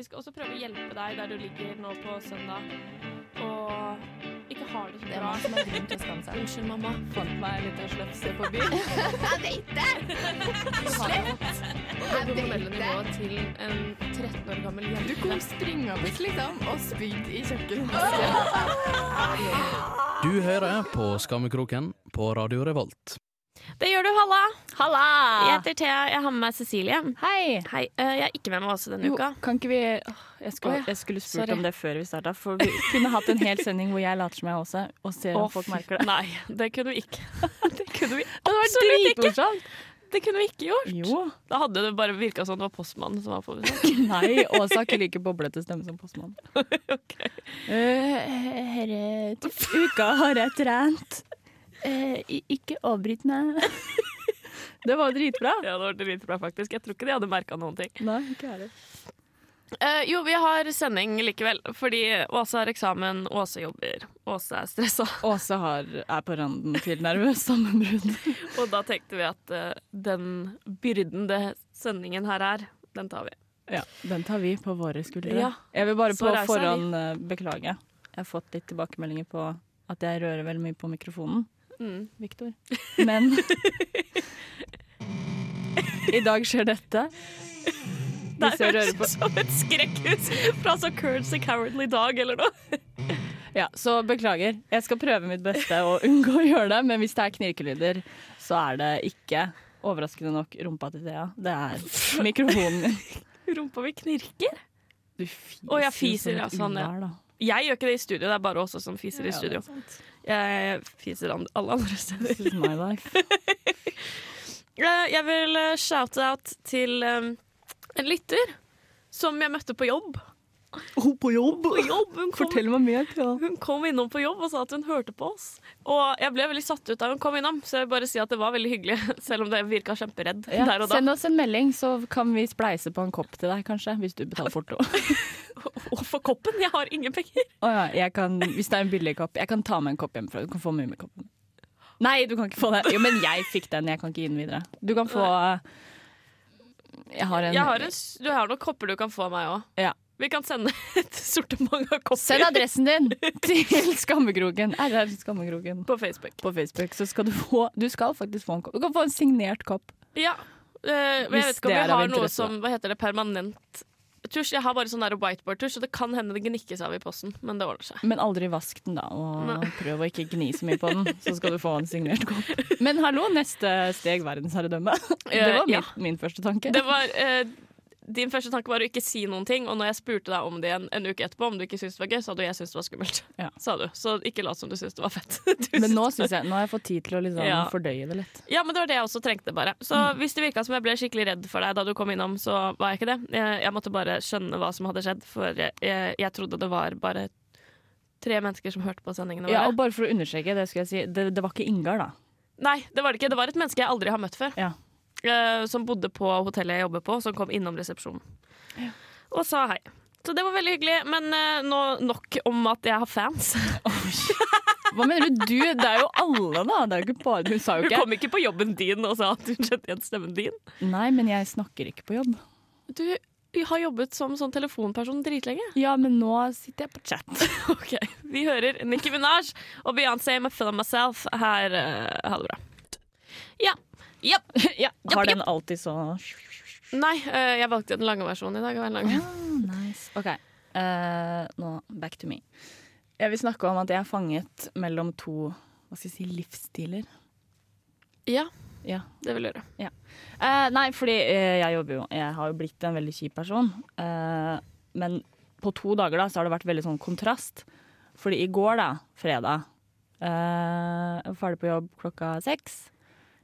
vi skal også prøve å hjelpe deg der du ligger nå på søndag og ikke har det så Det er bra. som har grunn til å skamme seg. Unnskyld, mamma. Fant meg en liten slefse på byen. Jeg vet det! Slett! Det Jeg hormonelle vet det. nivået til en 13 år gammel Du jente. kom springende liksom og spydde i kjøkkenvasken. Du hører på Skammekroken på Radio Revolt. Det gjør du, Halla. Halla! Jeg heter Thea. Jeg har med meg Cecilie. Hei! Hei. eh, Jeg er ikke med meg også denne Jo, uka. kan ikke vi jeg, skulle, oh, ja, jeg skulle spurt sorry. om det før vi starta, for vi kunne hatt en hel sending hvor jeg later som jeg også, og ser om folk merker det. Nei, det kunne vi ikke. Det kunne vi Det absolutt ikke. Det kunne vi ikke gjort. Jo. Da hadde det bare virka som det var postmannen som var på besøk. Nei, Åsa har ikke like boblete stemme som postmann. Herre, uka har jeg trent. Eh, ikke avbryt meg. Det var dritbra. Ja, det var dritbra, faktisk. Jeg tror ikke de hadde merka noen ting. Nei, ikke er det. Eh, jo, vi har sending likevel, fordi Åse har eksamen, Åse jobber, Åse er stressa. Åse har, er på randen til nervøs sammenbrudd. Og da tenkte vi at eh, den byrden det sendingen her er, den tar vi. Ja, den tar vi på våre skuldre. Ja, Jeg vil bare på forhånd eh, beklage. Jeg har fått litt tilbakemeldinger på at jeg rører veldig mye på mikrofonen, Mm. Victor. Men i dag skjer dette. Det høres ut som et skrekkhus fra så Currency Cowardly Dog eller noe. Ja, så beklager. Jeg skal prøve mitt beste å unngå å gjøre det, men hvis det er knirkelyder, så er det ikke overraskende nok rumpa til Thea. Det er mikrofonen min. Rumpa mi knirker. Du fiser, Å, jeg fiser, ja, sånn, ja. Jeg gjør ikke det i studio, det er bare oss som fiser i Ja, studio. det er sant. Jeg fiser alle andre steder. This is my life. Eh, Jeg vil eh, shout out til eh, en lytter som jeg møtte på jobb. Oh, på jobb! På jobb hun, kom, Fortell meg mer, Ja. hun kom innom på jobb og sa at hun hørte på oss. Og jeg ble veldig satt ut da hun kom innom, så jeg vil bare si at det var veldig hyggelig. Selv om det virka kjemperedd Ja, der og da. send oss en melding, så kan vi spleise på en kopp til deg, kanskje. Hvis du betaler porto. Og for koppen! Jeg har ingen penger. Oh, ja, jeg kan, hvis det er en billig kopp. Jeg kan ta med en kopp hjemmefra. Du kan få Mummikoppen. Nei, du kan ikke få den. Jo, men jeg fikk den. Jeg kan ikke gi den videre. Du kan få Jeg har en, Jeg har en, du har noen kopper du kan få av meg òg. Ja. Vi kan sende et sortiment av kopper Send adressen din til Skammekroken. RR Skammekroken på Facebook. på Facebook, så skal du få Du skal faktisk få en kopp. Du kan få en signert kopp. Ja. Uh, jeg vet ikke om jeg har noe som Hva heter det? Permanent tusj. Jeg har bare sånn whiteboard-tusj, og det kan hende det gnikkes av i posten. Men det ordner seg. Men aldri vask den, da, og Nei. prøv å ikke gni så mye på den. Så skal du få en signert kopp. Men hallo, neste steg verdensherredømme. Det var min, ja. min første tanke. Det var eh, Din første tanke var å ikke si noen ting, og når jeg spurte deg om det en, en uke etterpå, om du ikke syntes det var gøy, sa du jeg syntes det var skummelt. Ja. Sa du. Så ikke lat som du syntes det var fett. Men nå, jeg, nå har jeg fått tid til å liksom Ja. fordøye det litt. Ja, men det var det jeg også trengte, bare. Så Mm. hvis det virka som jeg ble skikkelig redd for deg da du kom innom, så var jeg ikke det. Jeg, jeg måtte bare skjønne hva som hadde skjedd, for jeg, jeg, jeg trodde det var bare tre mennesker som hørte på sendingene Ja, og bare for å understreke, det si, det, det var ikke Ingar, da. Nei, det var det ikke. Det var et menneske jeg aldri har møtt før. Ja. Eh, som bodde på hotellet jeg jobber på, som kom innom resepsjonen. Og sa hei. Så det var veldig hyggelig. Men eh, nå nok om at jeg har fans. Hva mener du? du? Det er jo alle, da. Det er jo ikke bare, hun sa jo Hun ikke kom ikke på jobben din og sa at hun kjente igjen stemmen din. Nei, men jeg snakker ikke på jobb. Du har jobbet som sånn telefonperson dritlenge. Ja, men nå sitter jeg på chat. Ok, Vi hører Nikki Minaj og Beyoncé med 'Feel Myself' her. eh, ha det bra. Ja. ja. ja, har den alltid så Nei, uh, jeg valgte den lange versjonen i dag. lang. Nice. OK, uh, nå back to me. Jeg vil snakke om at jeg er fanget mellom to hva skal jeg si, livsstiler. Ja, Ja. det vil jeg gjøre. Eh, nei, fordi jeg jobber jo Jeg har jo blitt en veldig kjip person. Eh, men på to dager da så har det vært veldig sånn kontrast. Fordi i går, da, fredag eh, Jeg var ferdig på jobb klokka seks.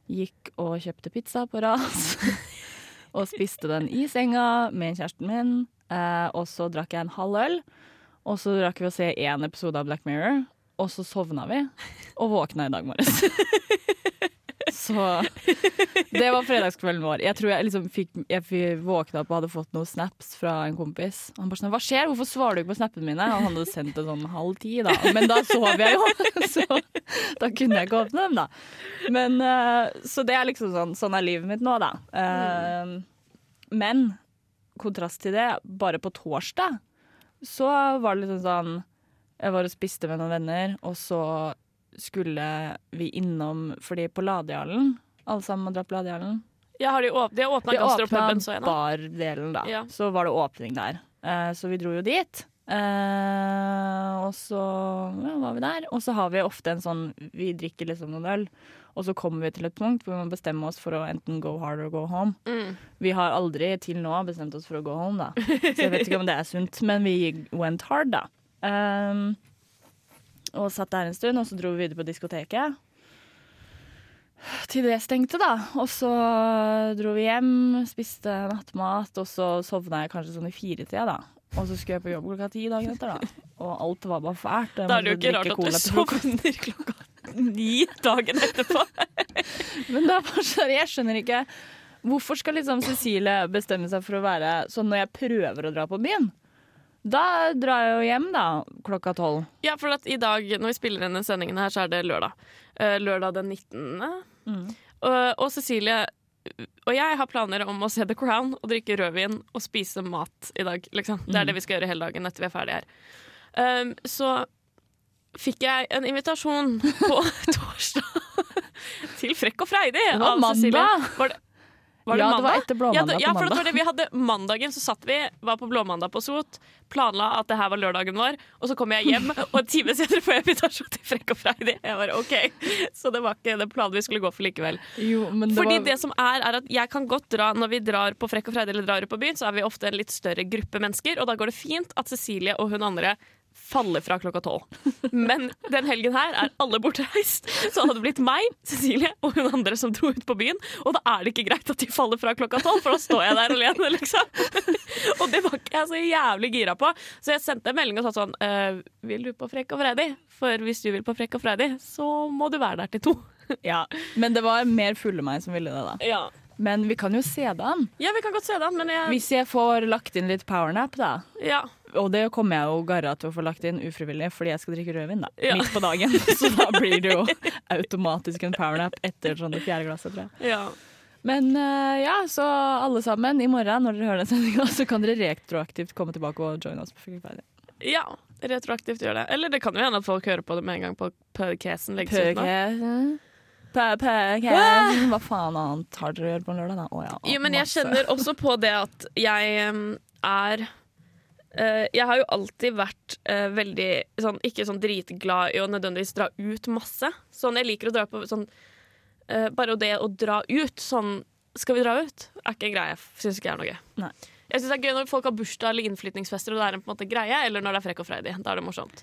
Gikk og kjøpte pizza på ras. og spiste den i senga med kjæresten min. Eh, og så drakk jeg en halv øl. Og så drakk vi å se én episode av Black Mirror. Og så sovna vi, og våkna i dag morges. Så det var fredagskvelden vår. Jeg tror jeg liksom fikk Jeg våkna opp og hadde fått noen snaps fra en kompis. Han bare sånn 'Hva skjer? Hvorfor svarer du ikke på snappene mine?' Han hadde sendt det sånn halv ti, da. Men da sov jeg jo, så da kunne jeg ikke åpne dem, da. Men eh, Så det er liksom sånn Sånn er livet mitt nå, da. Eh, Men kontrast til det, bare på torsdag så var det liksom sånn Jeg var og spiste med noen venner, og så skulle vi innom Fordi på Ladehallen Alle sammen har dratt på Ladehallen. Ja, har de, åp de åpna gastropuben, så jeg nå. bardelen, da. Ja. Så var det åpning der. Eh, så vi dro jo dit. Eh, og så ja, var vi der. Og så har vi ofte en sånn Vi drikker liksom noen øl, og så kommer vi til et punkt hvor vi må bestemme oss for å enten go hard or go home. Mm. Vi har aldri til nå bestemt oss for å gå home, da. Så jeg vet ikke om det er sunt, men vi went hard, da. Um, og satt der en stund, og så dro vi videre på diskoteket. Til det stengte, da. Og så dro vi hjem, spiste nattmat, og så sovna jeg kanskje sånn i firetida, da. Og så skulle jeg på jobb klokka ti dagen etter, da. Og alt var bare fælt. Da er det jo ikke rart at du sovner klokka ni dagen etterpå. Men det er bare sånn, jeg skjønner ikke Hvorfor skal liksom Cecilie bestemme seg for å være sånn når jeg prøver å dra på byen? Da drar jeg jo hjem, da, klokka tolv. Ja, for i dag, når vi spiller inn denne sendingen her, så er det lørdag. Eh, lørdag den 19. Mm. Og, og Cecilie og jeg har planer om å se The Crown og drikke rødvin og spise mat i dag. Liksom. Det Mm. er det vi skal gjøre hele dagen etter vi er ferdige her. Um, så fikk jeg en invitasjon på torsdag til Frekk og freidig av Cecilie. Var det, var det ja, mandag? det var etter Ja, blåmandag det, ja, for det var det vi hadde mandagen, så satt vi, var på blåmandag på Sot, planla at det her var lørdagen vår, og så kom jeg hjem, og en time senere får jeg invitasjon til Frekk og Freidig. Jeg var OK. Så det var ikke den planen vi skulle gå for likevel. Jo, men det Fordi var, det som er, er at jeg kan godt dra Når vi drar på Frekk og Freidig eller drar ut på byen, så er vi ofte en litt større gruppe mennesker, og da går det fint at Cecilie og hun andre faller fra klokka tolv. Men den helgen her er alle bortreist, så hadde det blitt meg, Cecilie og hun andre som dro ut på byen. Og da er det ikke greit at de faller fra klokka tolv, for da står jeg der alene, liksom. Og det var ikke jeg så jævlig gira på, så jeg sendte en melding og sa sånn «Eh, Vil du på Frekk og Freddy? For hvis du vil på Frekk og Freddy så må du være der til to. ja, men det var mer fulle meg som ville det, da. Ja. Men vi kan jo se det an. Ja, vi kan godt se den, men jeg Hvis jeg får lagt inn litt powernap, da. Ja. Og det kommer jeg jo garra til å få lagt inn ufrivillig fordi jeg skal drikke rødvin da. Ja. midt på dagen. Så da blir det jo automatisk en powernap etter sånn det fjerde glasset, tror jeg. ja. Men eh, ja, så alle sammen, i morgen når dere hører den sendinga, så kan dere retroaktivt komme tilbake og joine oss på Frivillig. Ja, retroaktivt gjør det. Eller det kan jo hende at folk hører på det med en gang på podcasten legges ut nå. Podcasten. Hva faen annet har dere å gjøre på en lørdag, da? Å ja, Jo, men jeg kjenner også på det at jeg er Jeg har jo alltid vært eh, veldig sånn, ikke sånn dritglad i å nødvendigvis dra ut masse. Sånn, jeg liker å dra på sånn eh, Bare det å dra ut, sånn Skal vi dra ut? Er ikke en greie. Syns ikke jeg er noe gøy. Nei. Jeg synes det er gøy når folk har bursdag eller innflytningsfester, og det er en på en måte greie, eller når det er frekk og freidig. Da er det morsomt.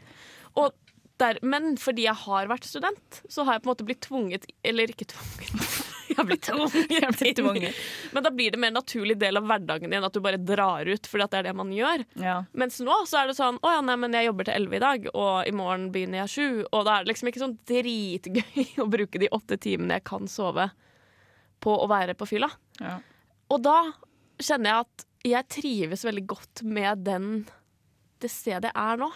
Der, men fordi jeg har vært student, så har jeg på en måte blitt tvunget Eller ikke tvunget. Jeg blitt tvunget. Men da blir det mer naturlig del av hverdagen din at du bare drar ut fordi det er det man gjør. Ja. Mens nå så er det sånn Å ja, nei, men jeg jobber til elleve i dag, og i morgen begynner jeg sju. Og da er det liksom ikke sånn dritgøy å bruke de åtte timene jeg kan sove på å være på fylla. Ja. Og da kjenner jeg at jeg trives veldig godt med den det stedet jeg er nå.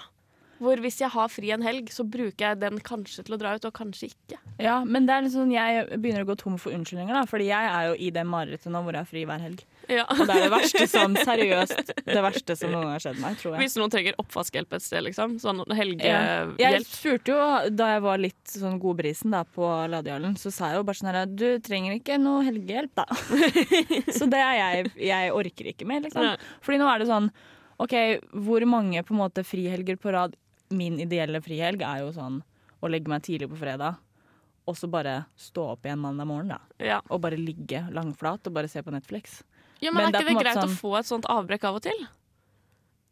Hvor hvis jeg har fri en helg, så bruker jeg den kanskje til å dra ut, og kanskje ikke. ja, men det er litt sånn, jeg begynner å gå tom for unnskyldninger, da. Fordi jeg er jo i det marerittet nå hvor jeg er fri hver helg. Ja. Og det er det verste som seriøst Det verste som noen gang har skjedd meg, tror jeg. Hvis noen trenger oppvaskhjelp et sted, liksom. Sånn Ja. helgehjelp. Jeg spurte jo da jeg var litt sånn godbrisen da på Ladehallen, så sa jeg jo bare sånn her Du trenger ikke noe helgehjelp, da. så det er jeg Jeg orker ikke mer, liksom. Fordi nå er det sånn OK, hvor mange på en måte frihelger på rad Min ideelle frihelg er jo sånn å legge meg tidlig på fredag, og så bare stå opp igjen mandag morgen, da. Ja. Og bare ligge langflat og bare se på Netflix. Ja, Men men, er ikke det måte greit sånn- å få et sånt avbrekk av og til?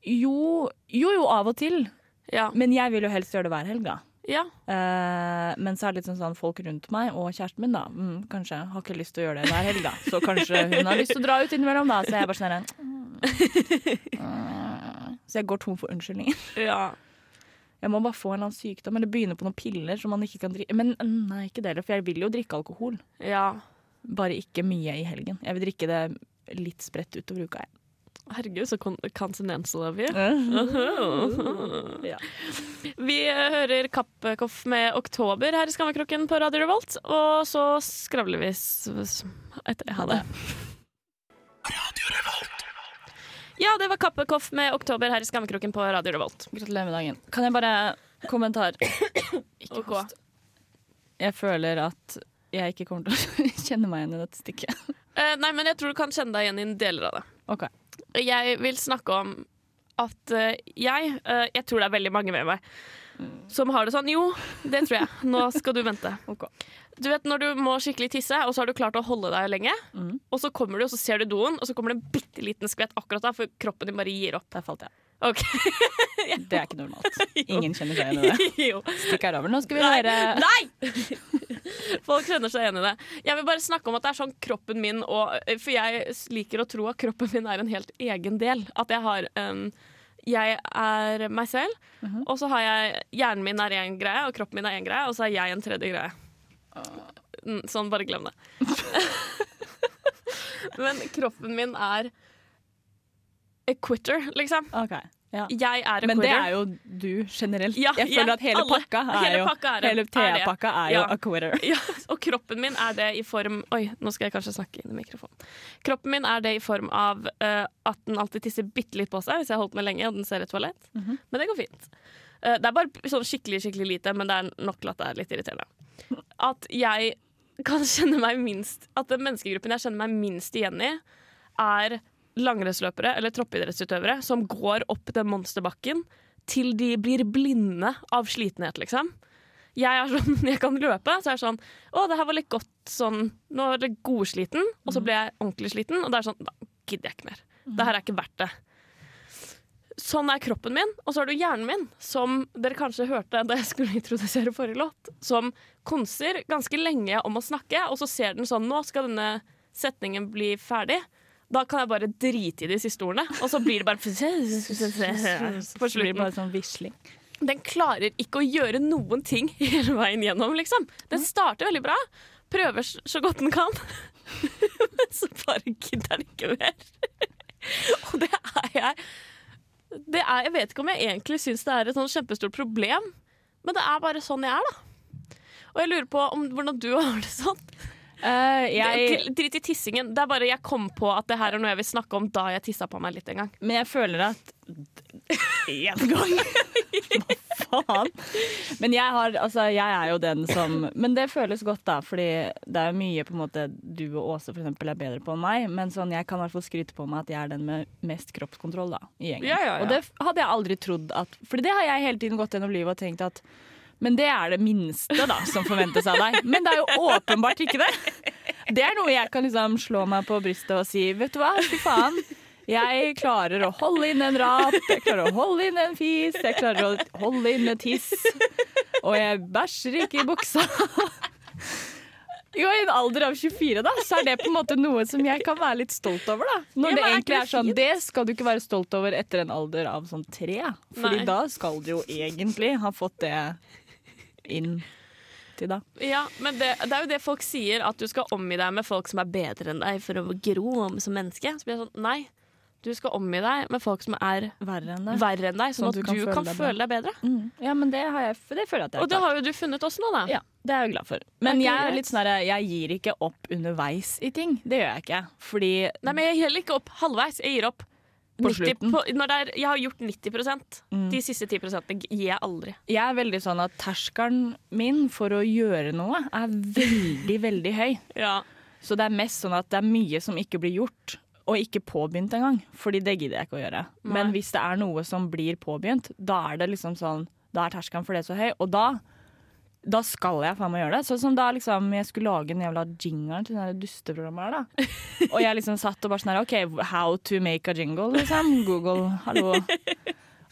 Jo, jo, jo, av og til. Ja. Men jeg vil jo helst gjøre det hver helg, da. ja. Uh, men så er det litt sånn, sånn folk rundt meg og kjæresten min da mm, kanskje har ikke lyst til å gjøre det hver helg. da Så kanskje hun har lyst til å dra ut innimellom. da Så jeg bare sånn her, mm. Så jeg går tom for unnskyldninger. ja. Jeg må bare få en eller annen sykdom eller begynne på noen piller som man ikke kan drikke. Men mm, nei, ikke det heller, for jeg vil jo drikke alkohol. Ja. Bare ikke mye i helgen. Jeg vil drikke det litt spredt utover uka. jeg. Herregud, så kon- continental vi. Ja. Vi eh, hører Kappkoff med 'Oktober' her i Skammekroken på Radio Revolt, og så skravler vi etter det. Ha det. Ja, det var Kappekoff med Oktober her i Skammekroken på Radio Revolt. Gratulerer med dagen. Kan jeg bare kommentar? Ikke okay. host. Jeg føler at jeg ikke kommer til å kjenne meg igjen i dette stykket. Uh, nei, men jeg tror du kan kjenne deg igjen i deler av det. Ok. Jeg vil snakke om at uh, jeg uh, Jeg tror det er veldig mange med meg som har det sånn. Jo, det tror jeg. Nå skal du vente. Okay. Du vet Når du må skikkelig tisse, og så har du klart å holde deg lenge, Mm. og så kommer du, og så ser du doen, og så kommer det en bitte liten skvett akkurat da, for kroppen din bare gir opp. Der falt jeg. Ok. Det er ikke normalt. Ingen kjenner seg igjen i det. jo. Stikk her over. Nå skal vi Nei. høre Nei! Folk kjenner seg igjen i det. Jeg vil bare snakke om at det er sånn kroppen min og For jeg liker å tro at kroppen min er en helt egen del. At jeg har um, Jeg er meg selv, Mhm. og så har jeg Hjernen min er én greie, og kroppen min er én greie, og så er jeg en tredje greie. Uh. Sånn, bare glem det. Men kroppen min er a quitter, liksom. Ok, ja. Jeg er a Men det er jo du generelt. Ja, jeg føler ja, at hele alle. pakka er Hele jo pakka er. Hele Er det. Thea-pakka er jo a quarter. Og kroppen min er det i form Oi, nå skal jeg kanskje snakke inn i mikrofonen. Kroppen min er det i form av uh, at den alltid tisser bitte litt på seg hvis jeg har holdt meg lenge og den ser et toalett. Mhm. Men det går fint. Uh, det er bare sånn skikkelig skikkelig lite, men det er nok til at det er litt irriterende. At jeg kan kjenne meg minst At den menneskegruppen jeg kjenner meg minst igjen i, er langrennsløpere eller toppidrettsutøvere som går opp den monsterbakken til de blir blinde av slitenhet, liksom. Jeg er sånn, jeg kan løpe, så er jeg sånn Å, det her var litt godt sånn Nå er det godsliten, og så ble jeg ordentlig sliten, og det er sånn Da gidder jeg ikke mer. Det her er ikke verdt det. Sånn er kroppen min, og så har du hjernen min, som dere kanskje hørte da jeg skulle introdusere forrige låt, som konser ganske lenge om å snakke, og så ser den sånn Nå skal denne setningen bli ferdig. Da kan jeg bare drite i de siste ordene, og så blir det bare på slutten. bare sånn visling. Den klarer ikke å gjøre noen ting hele veien gjennom, liksom. Den starter veldig bra, prøver så godt den kan, men så bare gidder den ikke mer. Og det er jeg det er, Jeg vet ikke om jeg egentlig syns det er et sånn kjempestort problem, men det er bare sånn jeg er, da. Og jeg lurer på om, hvordan du har det sånn. Eh, jeg, Drit i tissingen. Det er bare jeg kom på at det her er noe jeg vil snakke om da jeg tissa på meg litt en gang. men jeg føler at Én gang! Hva faen? Men jeg, har, altså, jeg er jo den som Men det føles godt, da, fordi det er mye på en måte du og Åse for eksempel, er bedre på enn meg. Men sånn, jeg kan i hvert fall skryte på meg at jeg er den med mest kroppskontroll da, i gjengen. Ja, ja, ja. Og det hadde jeg aldri trodd at Fordi det har jeg hele tiden gått gjennom livet og tenkt at men det er det minste da, som forventes av deg. Men det er jo åpenbart ikke det. Det er noe jeg kan liksom slå meg på brystet og si vet du hva, fy faen. Jeg klarer å holde inn en rap, jeg klarer å holde inn en fis, jeg klarer å holde inn en tiss. Og jeg bæsjer ikke i buksa. Jo, I en alder av 24 da, så er det på en måte noe som jeg kan være litt stolt over. da. Når det egentlig er sånn, det det skal du ikke være stolt over etter en alder av sånn tre. Fordi Nei. da skal du jo egentlig ha fått det inn til da. Ja, men det, det er jo det folk sier, at du skal omgi deg med folk som er bedre enn deg for å gro om som menneske. Så blir jeg sånn, nei, du skal omgi deg med folk som er Verre enn deg, verre enn deg, sånn, at du kan, føle, deg bedre. Mm. Ja, men det, har jeg, det føler jeg at jeg Og det har jo du funnet også nå, da. Ja, det er jeg glad for. Men jeg er litt sånn jeg gir ikke opp underveis i ting. Det gjør jeg ikke. Fordi Nei, men jeg gir heller ikke opp halvveis. Jeg gir opp På 90 slutten. på, er, Jeg har gjort 90 Mm. De siste 10% gir jeg aldri. jeg er veldig sånn at terskelen min for å gjøre noe er veldig, veldig høy. Ja. Så det er mest sånn at det er mye som ikke blir gjort, og ikke påbegynt engang. Fordi det gidder jeg ikke å gjøre. Men hvis det er noe som blir påbegynt, da er det liksom sånn Da er terskelen for det så høy. Og da da skal jeg faen meg gjøre det. Sånn som da liksom jeg skulle lage en jævla jingle til det dusteprogrammet her, da. Og jeg liksom satt og bare sånn her OK, how to make a jingle, liksom. Google, hallo.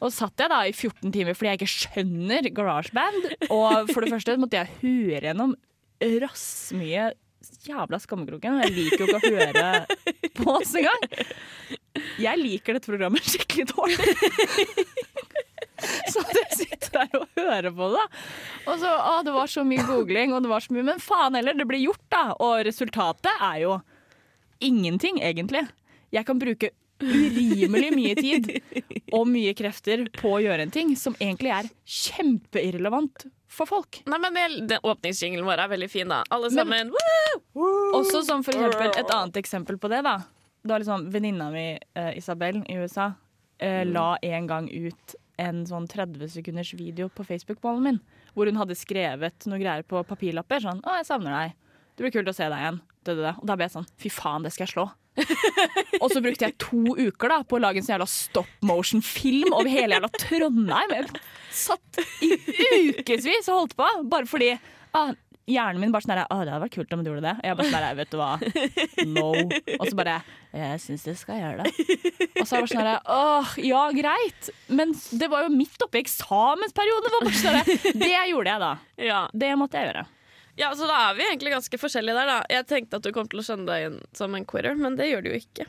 Og satt jeg da i 14 timer fordi jeg ikke skjønner GarageBand. Og for det første måtte jeg høre gjennom rassmye jævla skammekroken. Jeg liker jo ikke å høre på oss engang. Jeg liker dette programmet skikkelig dårlig. Så du sitter der og hører på det. Og så, å, Det var så mye googling, og det var så mye Men faen heller, det blir gjort, da. Og resultatet er jo ingenting, egentlig. Jeg kan bruke urimelig mye tid og mye krefter på å gjøre en ting som egentlig er kjempeirrelevant for folk. Nei, men det, den Åpningsjinglen vår er veldig fin, da. Alle Men- sammen. Woo! Også som for eksempel et annet eksempel på det, da. da liksom venninna mi eh, Isabel i USA eh, la en gang ut en sånn 30 sekunders video på Facebook-ballen min, hvor hun hadde skrevet noe greier på papirlapper. Sånn 'Å, jeg savner deg. Det blir kult å se deg igjen.' Det, det, det. Og da ble jeg sånn 'Fy faen, det skal jeg slå'. og så brukte jeg to uker da på å lage en sånn jævla stop motion-film over hele jævla Trondheim. Jeg satt i ukevis og holdt på, bare fordi ah, hjernen min bare sånn her Å, Det hadde vært kult om du gjorde det. Og jeg bare sånn her, vet du hva, no. Og så bare Jeg syns du skal gjøre det. Og så er jeg bare sånn her åh, ja, greit. Men det var jo midt oppi eksamensperioden. Det var bare sånn det gjorde jeg da. Ja. Det måtte jeg gjøre. ja, så da er vi egentlig ganske forskjellige der, da. Jeg tenkte at du kom til å skjønne deg inn som en quitter, men det gjør du jo ikke.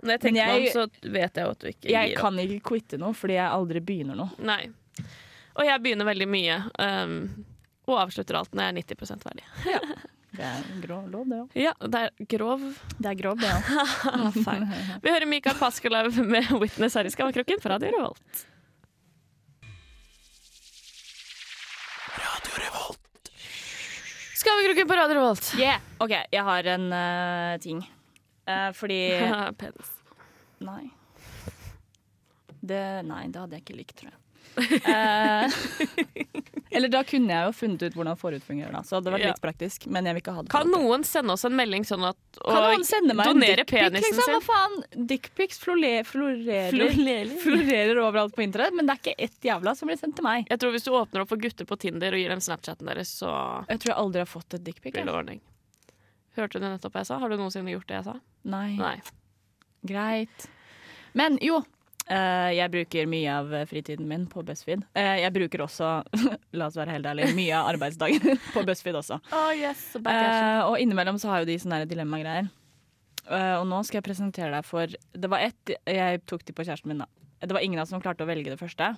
Når jeg tenker meg om, så vet jeg jo at du ikke Jeg gir opp. kan ikke quitte noe fordi jeg aldri begynner noe. Nei. Og jeg begynner veldig mye, um, og avslutter alt når jeg er 90 verdig. ja. Det er grov lov, det òg. Ja, det er grov Det er grov, det òg. feil. Vi hører Mikael Paskelev med 'Witness' her i Skammekroken på Radio Revolt. Radio Revolt. Skammekroken på Radio Revolt. Yeah. OK, jeg har en uh, ting. Uh, fordi Penis. Nei. Det, nei, det hadde jeg ikke likt, tror jeg. Eh, eller da kunne jeg jo funnet ut hvordan forhud fungerer, da. Så hadde det vært Ja. litt praktisk. Men jeg vil ikke ha det. Kan en noen sende oss en melding sånn at Kan noen sende meg en dickpic, liksom? Hva faen? Dickpics florerer, florerer, Florerer. overalt på internett, men det er ikke ett jævla som blir sendt til meg. Jeg tror Hvis du åpner opp for gutter på Tinder og gir dem Snapchaten deres, så Jeg tror jeg aldri har fått et dickpic. Hørte du nettopp jeg sa? Har du noensinne gjort det jeg sa? Nei. Nei. Greit. Men jo, jeg bruker mye av fritiden min på BuzzFeed. Eh, jeg bruker også, la oss være helt ærlige, mye av arbeidsdagen på BuzzFeed også. Oh, yes, Eh, og innimellom så har jo de sånne dilemmagreier. Eh, og nå skal jeg presentere deg for Det var ett jeg tok til på kjæresten min, da. Det var ingen av oss som klarte å velge det første.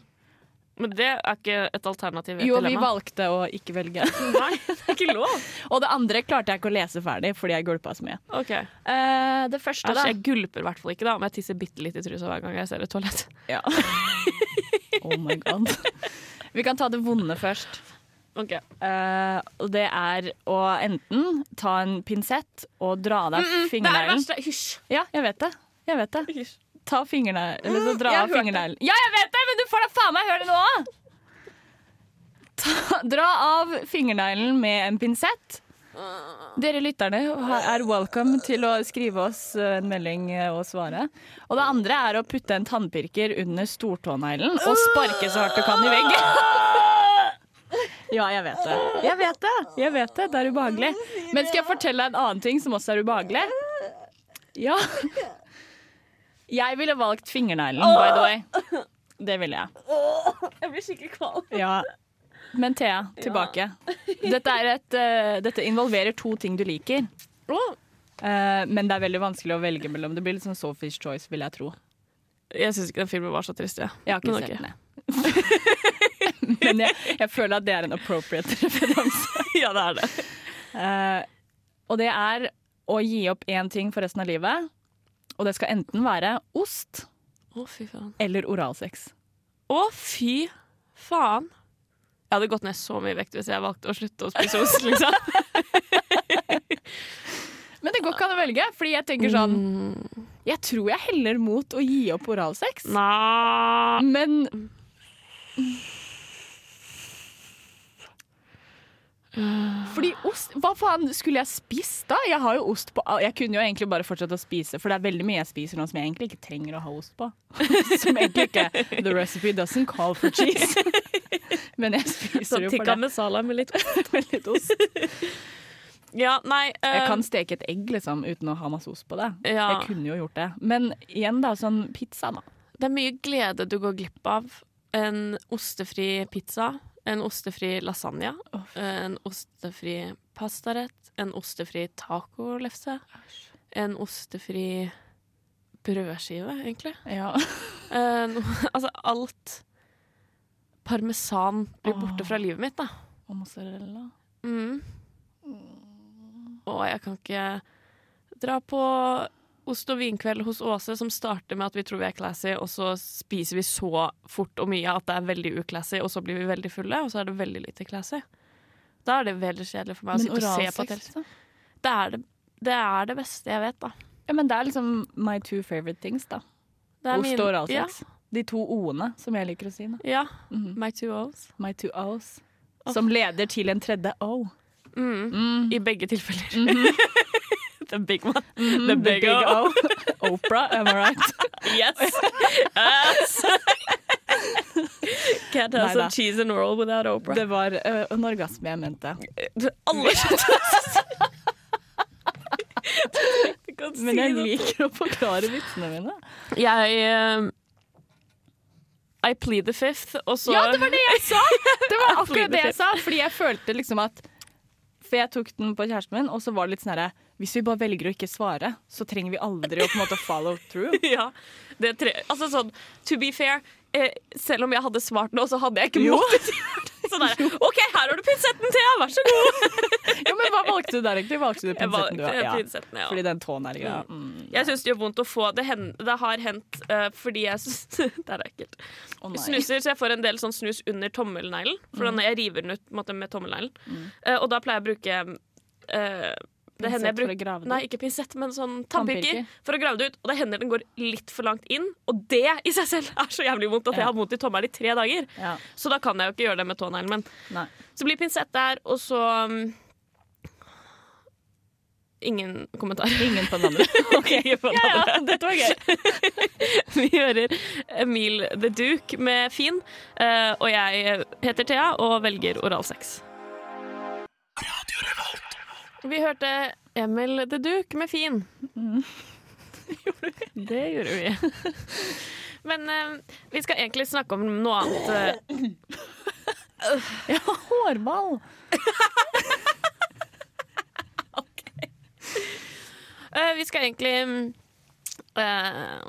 Men det er ikke et alternativ. et Jo, vi valgte å ikke velge. Nei, det er ikke lov. og det andre klarte jeg ikke å lese ferdig fordi jeg gulpa så mye. Ok. Uh, det første, altså, da. jeg gulper i hvert fall ikke da om jeg tisser bitte litt i trusa hver gang jeg ser et toalett. Ja. oh my god. Vi kan ta det vonde først. Ok. Og det er å enten ta en pinsett og dra av deg Det er det verste. Hysj. Ja, jeg vet det. Jeg vet det. Hysj. Ta fingrene eller så dra av fingerneglen. Ja, jeg vet det, men du får da faen meg høre det nå! Ta, dra av fingerneglen med en pinsett. Dere lytterne er welcome til å skrive oss eh, en melding eh, og svare. Og det andre er å putte en tannpirker under stortåneglen og sparke så hardt du kan i veggen. Ja, jeg vet det. Jeg vet det. Jeg vet det. Det er ubehagelig. Men skal jeg fortelle deg en annen ting som også er ubehagelig? Ja. Jeg ville valgt fingerneglen, by the way. Det ville jeg. Jeg blir skikkelig kvalm. Ja. Men Thea, tilbake. Dette, er et, uh, dette involverer to ting du liker. Uh, men det er veldig vanskelig å velge mellom. Det blir litt sånn Sophie's Choice, vil jeg tro. Jeg syns ikke den filmen var så trist. Ja. Jeg har ikke Men sett den. men jeg, jeg føler at det er en appropriate referanse. ja, det er det. Uh, og det er å gi opp én ting for resten av livet. Og det skal enten være ost Å, fy faen. eller oralsex. Å, fy faen. Jeg hadde gått ned så mye vekt hvis jeg valgte å slutte å spise ost, liksom. Men det går ikke an å velge, fordi jeg tenker sånn Mm. Jeg tror jeg heller mot å gi opp oralsex. Nei. Men Fordi ost Hva faen skulle jeg spist da? Jeg har jo ost på Jeg kunne jo egentlig bare fortsatt å spise, for det er veldig mye jeg spiser nå som jeg egentlig ikke trenger å ha ost på. Som egentlig ikke The recipe doesn't call for cheese. Men jeg Så spiser jo for tikka det. masala med litt ost. Med litt ost. Ja, nei Jeg eh, kan steke et egg liksom uten å ha masse ost på det. ja. Jeg kunne jo gjort det. Men igjen, da, sånn pizza, da. Det er mye glede du går glipp av. En ostefri pizza, en ostefri lasagne, en ostefri pastarett, en ostefri tacolefse, en ostefri brødskive, egentlig. Ja. en, altså alt Parmesan blir borte oh. fra livet mitt, da. Og mozzarella. Mm. Og jeg kan ikke dra på ost- og vinkveld hos Åse, som starter med at vi tror vi er classy, og så spiser vi så fort og mye at det er veldig uclassy, og så blir vi veldig fulle, og så er det veldig lite classy. Da er det veldig kjedelig for meg å Men sitte og se på oralsex, det. Det er det, det er det beste jeg vet, da. Ja, men det er liksom my two favorite things, da. Ost min- og oralsex. De to o-ene, som jeg liker å si. da. Ja. Mhm. My two O's. My two O's. Som leder til en tredje O. Mm. Mm. I begge tilfeller. Mhm. The big one. Mm, The big O. Oprah, am I right? Yes! yes. Can't have some cheese and roll without Oprah. Det var uh, en orgasme jeg mente. Alle skjønte Men jeg liker å forklare vitsene mine. Jeg eh, I plead the fifth, og så Ja, det var det jeg sa! Det var akkurat det jeg sa. Fordi jeg følte liksom at For jeg tok den på kjæresten min, og så var det litt sånn herre Hvis vi bare velger å ikke svare, så trenger vi aldri å på en måte follow through. Ja. Det tre, altså sånn, to be fair, eh, selv om jeg hadde svart nå, så hadde jeg ikke Jo. måttet gjøre det. Sånn der, OK, her har du pinsetten, Thea, vær så god. jo, men Hva valgte du der, egentlig? Valgte du pinsetten du? Ja. pinsetten, ja. Fordi den tåen er greia. Mm. Jeg syns det gjør vondt å få Det, hen, det har hendt uh, fordi jeg syns Det er ekkelt. Oh. Snuser, så jeg får en del sånn snus under tommelneglen. For Mm. jeg river den ut måte, med tommelneglen. Uh, og da pleier jeg å bruke eh, det hender jeg Pinsett for å bruker grave det Nei, ikke pinsett, men sånn Tannpirker. for å grave det ut. Og det hender den går litt for langt inn, og det i seg selv er så jævlig vondt at jeg har vondt i tommelen i tre dager. Ja. Så da kan jeg jo ikke gjøre det med tåneglen. min. Nei. så blir pinsett der, og så um, Ingen kommentar. Ingen på den andre. Ingen på den andre. dette var gøy. Vi hører Emil The Duke med Fin, eh, og jeg heter Thea og velger oralsex. Vi hørte Emil The Duke med Fin. Det gjorde vi. Men eh, vi skal egentlig snakke om noe annet. eh, Ja, hårball. eh, vi skal egentlig eh,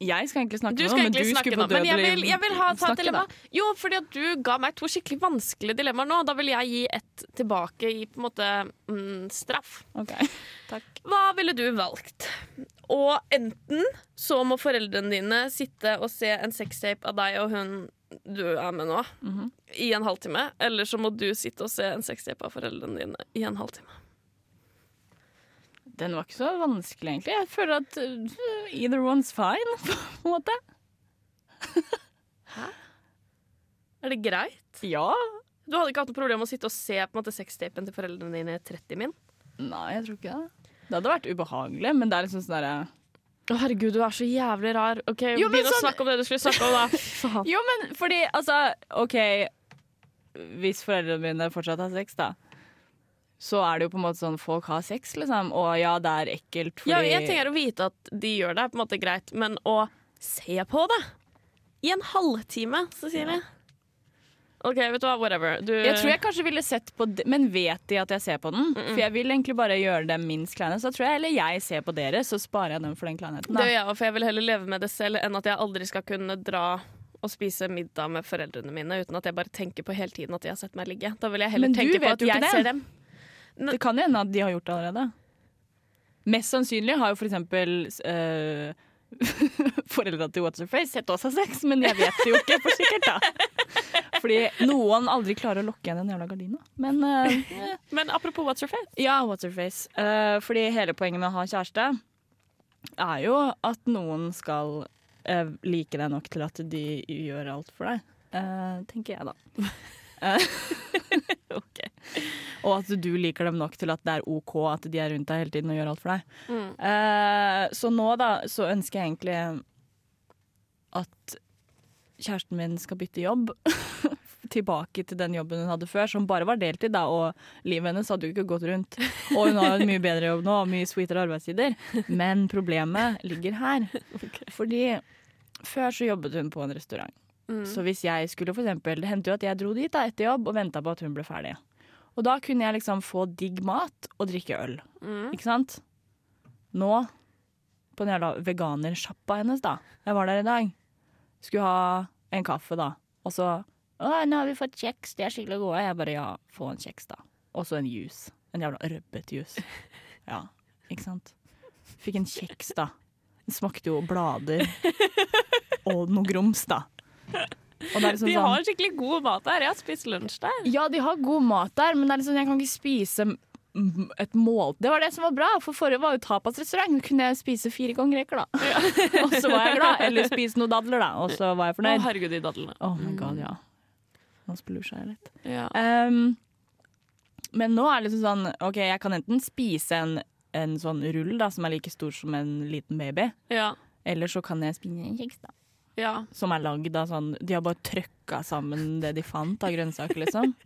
Jeg skal egentlig snakke Du nå, men du skulle på død men jeg vil, jeg vil ha ta et dilemma. da. Jo, fordi at du ga meg to skikkelig vanskelige dilemmaer nå. Da vil jeg gi ett tilbake i på en måte mm, straff. Ok, takk. Hva ville du valgt? Og enten så må foreldrene dine sitte og se en sextape av deg og hun du er med nå, Mhm. i en halvtime. Eller så må du sitte og se en sextape av foreldrene dine i en halvtime. Den var ikke så vanskelig, egentlig. Jeg føler at uh, either one's fine, på en måte. Hæ? Er det greit? Ja. Du hadde ikke hatt noe problem med å sitte og se på en måte sextapen til foreldrene dine i 30 min? Nei, jeg tror ikke det. Det hadde vært ubehagelig, men det er liksom sånn derre Å, herregud, du er så jævlig rar. Ok, Jo, Begynn Begynn å sånn- snakke om det du skulle snakke om, da. Faen. Jo, men fordi, altså OK, hvis foreldrene mine fortsatt har sex, da, så er det jo på en måte sånn folk har sex, liksom. Og ja, det er ekkelt fordi Ja, jeg tenker å vite at de gjør det, er på en måte greit, men å se på det i en halvtime, Cecilie OK, vet du hva, whatever. Du, Jeg tror jeg kanskje ville sett på det, men vet de at jeg ser på den? For jeg vil egentlig bare gjøre dem minst kleine. Så tror jeg heller jeg ser på dere, så sparer jeg dem for den kleinheten. Det gjør jeg òg, for jeg vil heller leve med det selv enn at jeg aldri skal kunne dra og spise middag med foreldrene mine uten at jeg bare tenker på hele tiden at de har sett meg ligge. Da vil jeg heller tenke på at jeg det. ser dem. Det kan hende at de har gjort det allerede. Mest sannsynlig har jo for eksempel uh, foreldra til What's Her Face sett oss ha sex, men jeg vet det jo ikke for sikkert, da. Fordi noen aldri klarer å lokke igjen den jævla gardina. Men eh, Men apropos What's Your Face. ja, What's Her Face. Uh, fordi hele poenget med å ha kjæreste er jo at noen skal uh, like deg nok til at de gjør alt for deg. Eh, tenker jeg, da. Eh, Og at du liker dem nok til at det er OK at de er rundt deg hele tiden og gjør alt for deg. Mm. Eh, så nå da, så ønsker jeg egentlig at kjæresten min skal bytte jobb. Tilbake til den jobben hun hadde før, som bare var deltid, da, og livet hennes hadde jo ikke gått rundt. Og hun har en mye bedre jobb nå, og mye sweetere arbeidstider. Men problemet ligger her. Fordi før så jobbet hun på en restaurant. Mm. Så hvis jeg skulle for eksempel, Det hendte jo at jeg dro dit da, etter jobb og venta på at hun ble ferdig. Og da kunne jeg liksom få digg mat og drikke øl. Mm. Ikke sant? Nå, på den jævla veganersjappa hennes, da. Jeg var der i dag. Skulle ha en kaffe, da. Og så Å, nå har vi fått kjeks, de er skikkelig gode. Jeg bare ja, få en kjeks, da. Og så en juice. En jævla rødbetjuice. Ja, ikke sant? Fikk en kjeks, da. Den smakte jo blader. Og noe grums, da. Liksom De sånn har skikkelig god mat der. Jeg har spist lunsj der. Ja, de har god mat der, men det liksom, jeg kan ikke spise mm, et mål Det var det som var bra, for forrige var jo tapasrestaurant. Nå kunne jeg spise fire ganger reker, da. og så var jeg glad. Eller spise noen dadler, da. Og så var jeg Å, fornøyd. herregud, de dadlene. Oh my god, ja. Nå splusja jeg litt. Ja. Um, men nå er det liksom sånn OK, jeg kan enten spise en, en sånn rull da, som er like stor som en liten baby, Ja. eller så kan jeg spise en kjeks, da. Ja. Som er lagd av sånn De har bare trøkka sammen det de fant av grønnsaker, liksom.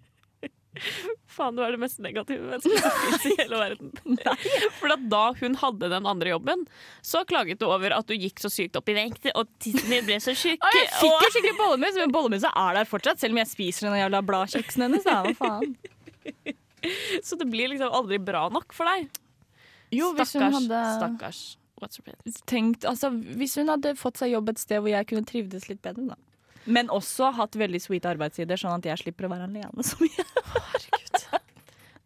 Faen, du er det mest negative mennesket som finnes i hele verden. For da hun hadde den andre jobben, så klaget du over at du gikk så sykt opp i vekt, og tissen din ble så tjukk. Og jeg fikk jo skikkelig bollemus, men bollemusa er der fortsatt, selv om jeg spiser den jævla bladkjeksen hennes. Da. Hva faen? Så det blir liksom aldri bra nok for deg. Jo, hvis Stakkars. hadde Stakkars. Tenkt Altså, hvis hun hadde fått seg jobb et sted hvor jeg kunne trivdes litt bedre, da. Men også hatt veldig sweet arbeidstider, sånn at jeg slipper å være alene så mye.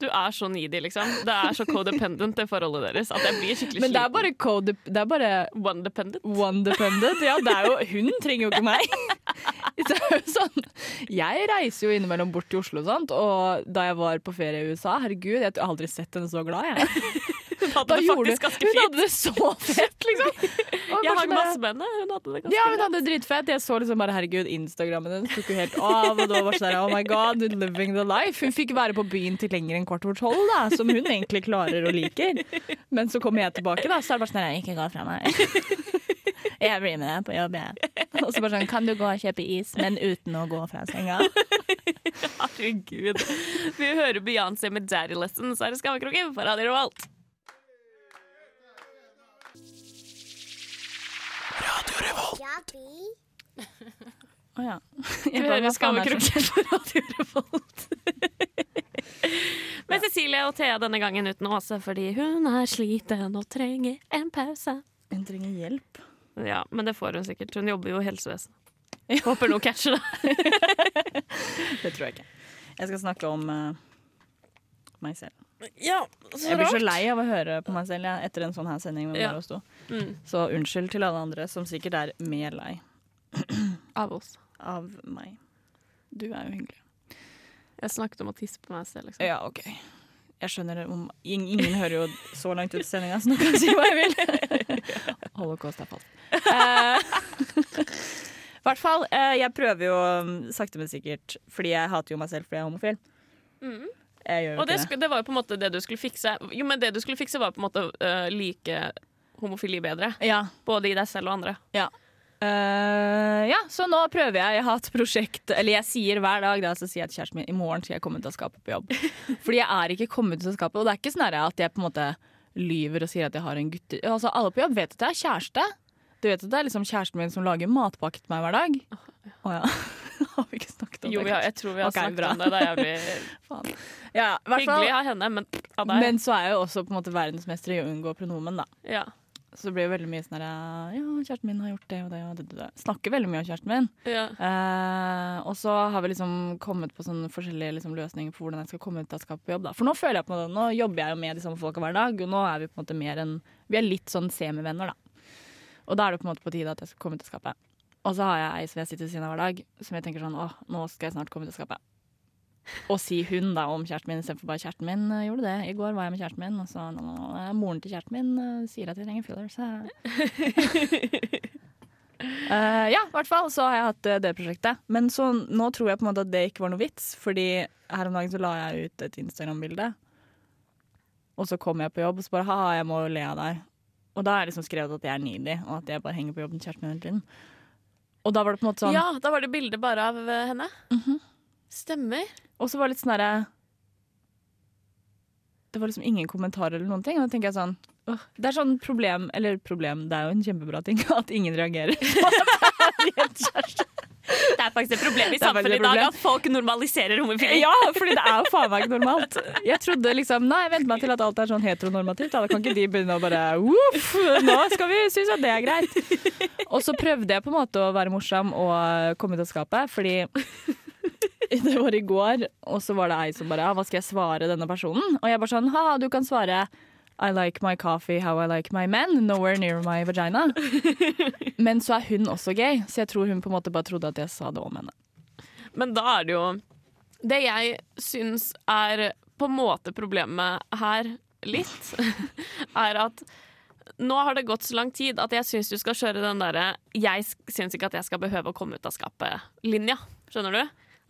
Du er så needy, liksom. Det er så codependent, det forholdet deres, at jeg blir skikkelig Men det er bare code Det er bare One-dependent. one dependent. Ja, det er jo Hun trenger jo ikke meg. Det er jo sånn Jeg reiser jo innimellom bort til Oslo og sånt, og da jeg var på ferie i USA, herregud, jeg har aldri sett henne så glad, jeg. Hadde Da det faktisk ganske fint. Hun hadde det så fett, liksom. Jeg har sånn masse med henne. Hun hadde det ganske Ja, hun hadde det dritfett. Jeg så liksom bare, herregud, Instagrammen hennes tok jo helt av. Og det var sånn der, oh my god, living the life. Hun fikk være på byen til lenger enn kvart over tolv, da, som hun egentlig klarer og liker. Men så kommer jeg tilbake, da, så er det bare sånn jeg ikke går fra meg. Jeg blir med deg på jobb, jeg. Og så bare sånn, kan du gå og kjøpe is, men uten å gå fra senga? Herregud. Vi hører Beyoncé med 'Daddy Lessons' her i Skammekroken på Radio Revolt. Å ja. Du hører Skammekroken på Radio Revolt. Med Cecilie og Thea denne gangen uten Åse, fordi hun er sliten og trenger en pause. Hun trenger hjelp. Ja, men det får hun sikkert. Hun jobber jo i helsevesenet. Håper noen catcher det. Det tror jeg ikke. Jeg skal snakke om uh, meg selv. Ja, så Jeg blir så lei av å høre på meg selv ja, etter en sånn her sending med Ja. Mm, Så unnskyld til alle andre som sikkert er mer lei av oss. av meg. Du er jo hyggelig. Jeg snakket om å tisse på meg selv, liksom. Ja, OK. Jeg skjønner det Ingen hører jo så langt ut i sendinga, så nå kan jeg si hva jeg vil. Holocaust er falt. Eh, I hvert fall. eh, jeg prøver jo um, sakte, men sikkert, fordi jeg hater jo meg selv fordi jeg er homofil. Mm. Og det, det. var jo på en måte det du skulle fikse. Jo, men det du skulle fikse var på en måte uh, like homofili bedre. Ja, Både i deg selv og andre. Eh, ja, så nå prøver jeg. Jeg har et prosjekt Eller jeg sier hver dag da, så sier jeg til kjæresten min i morgen skal jeg komme ut av skapet på jobb. Fordi jeg er ikke kommet ut av skapet. Og det er ikke sånn at jeg på en måte lyver og sier at jeg har en gutte... Altså, alle på jobb vet at jeg har kjæreste. Du vet at det er liksom kjæresten min som lager matpakke til meg hver dag. Å ja. har vi ikke snakket om Jo, det? Jo, jeg tror vi har okay, snakket bra. om det. Det er jævlig. Ja, hyggelig av henne, men av deg. Men så er jo også på en måte verdensmester i å unngå pronomen, da. ja. Så det blir jo veldig mye sånn her Ja, kjæresten min har gjort det og det og det. og det. Snakker veldig mye om kjæresten min. Ja. Eh, og så har vi liksom kommet på sånne forskjellige liksom, løsninger på hvordan jeg skal komme ut av skapet på jobb. Da. For nå føler jeg på en måte, nå jobber jeg jo med de samme folka hver dag, og nå er vi på en måte mer enn Vi er litt sånn semivenner, da. Og da er det på en måte på tide at jeg skal komme ut av skapet. Og så har jeg ei som jeg sitter ved siden av hver dag, som jeg tenker sånn åh, nå skal jeg snart komme av skapet. Og si hun da om kjæresten min istedenfor bare kjæresten min eh, gjorde det. I går var jeg med kjæresten min, og så nå, nå, moren til kjæresten min eh, sier at jeg trenger fillers. eh. uh, ja, i hvert fall så har jeg hatt eh, det prosjektet. Men så nå tror jeg på en måte at det ikke var noe vits, fordi her om dagen så la jeg ut et Instagram-bilde. Og så kom jeg på jobb og så bare ha, jeg må le av deg. Og da har jeg liksom skrevet at jeg er needy, og at jeg bare henger på jobben til kjæresten min hele tiden. Og da var det på en måte sånn ja, da var det bilde bare av henne. henne. -hmm. Stemmer. Og så var det litt sånn herre Det var liksom ingen kommentarer eller noen ting. Og da tenker jeg sånn Det er sånn problem Eller problem, det er jo en kjempebra ting at ingen reagerer. Det er faktisk et problem i samfunnet i dag at folk normaliserer homofili. Ja, fordi det er jo faen meg normalt. Jeg trodde liksom Nei, vent meg til at alt er sånn heteronormativt. Da kan ikke de begynne å bare Uff, nå skal vi synes at det er greit. Og så prøvde jeg på en måte å være morsom og komme ut av skapet, fordi det var i går, og så var det ei som bare ja, Hva skal jeg svare denne personen? Og jeg bare sånn Ha, du kan svare I like my coffee how I like my men. Nowhere near my vagina. Men så er hun også gay, så jeg tror hun på en måte bare trodde at jeg sa det om henne. Men da er det jo Det jeg syns er på en måte problemet her litt, er at nå har det gått så lang tid at jeg syns du skal kjøre den derre 'jeg syns ikke at jeg skal behøve å komme ut av skapet'-linja. Skjønner du?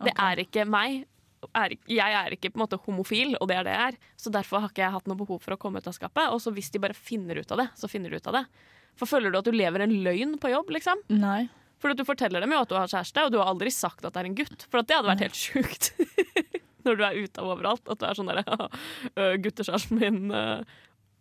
Det er ikke meg. Er, jeg er ikke på en måte homofil, og det er det jeg er. Så derfor har ikke jeg hatt noe behov for å komme ut av skapet. Og så hvis de bare finner ut av det, så finner de ut av det. For føler du at du lever en løgn på jobb, liksom? Nei. For du forteller dem jo at du har kjæreste, og du har aldri sagt at det er en gutt. For at det hadde vært helt sjukt. Når du er ute av overalt. At du er sånn derre «Øh, Guttekjæresten min, øh,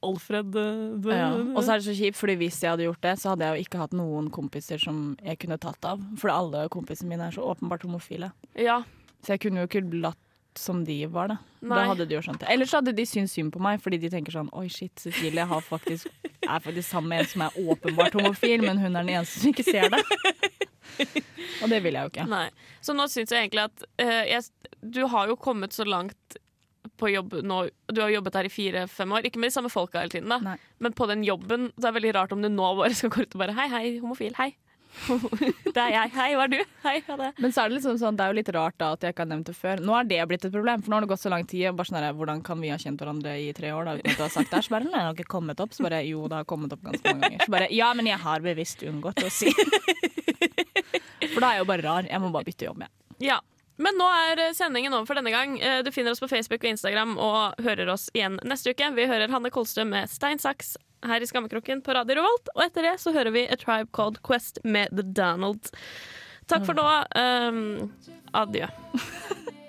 Alfred øh, Ja. Og så er det så kjipt, fordi hvis jeg hadde gjort det, så hadde jeg jo ikke hatt noen kompiser som jeg kunne tatt av. For alle kompisene mine er så åpenbart homofile. Ja, Så jeg kunne jo ikke latt som de var, da. Nei. Da hadde de jo skjønt det. Ellers hadde de syntes synd på meg, fordi de tenker sånn Oi, shit, Cecilie har faktisk, er faktisk sammen med en som er åpenbart homofil, men hun er den eneste som ikke ser det. Og det vil jeg jo ikke. nei. Så nå syns jeg egentlig at uh, jeg, Du har jo kommet så langt på jobb nå. Du har jobbet her i fire-fem år. Ikke med de samme folka hele tiden, da. Nei. Men på den jobben Det er veldig rart om du nå bare skal gå ut og bare Hei, hei, homofil. Hei. Det er jeg. Hei, hva er du? Hei, ha det. Men så er det liksom sånn, det er jo litt rart da at jeg ikke har nevnt det før. Nå er det blitt et problem, for nå har det gått så lang tid. og Bare sånn der, Hvordan kan vi ha kjent hverandre i tre år da, uten at du har sagt det? Så bare, nei, det har ikke kommet opp. Så bare, jo, det har kommet opp ganske mange ganger. Så bare, ja, men jeg har bevisst unngått å si. For da er jeg jo bare rar. Jeg må bare bytte jobb, jeg. Ja. Men nå er eh, sendingen over for denne gang. Eh, Du finner oss på Facebook og Instagram og hører oss igjen neste uke. Vi hører Hanne Kolstrøm med Stein Saks her i Skammekroken på Radio Revolt. Og etter det så hører vi A Tribe Called Quest med The Donald. Takk for nå. Um, adjø.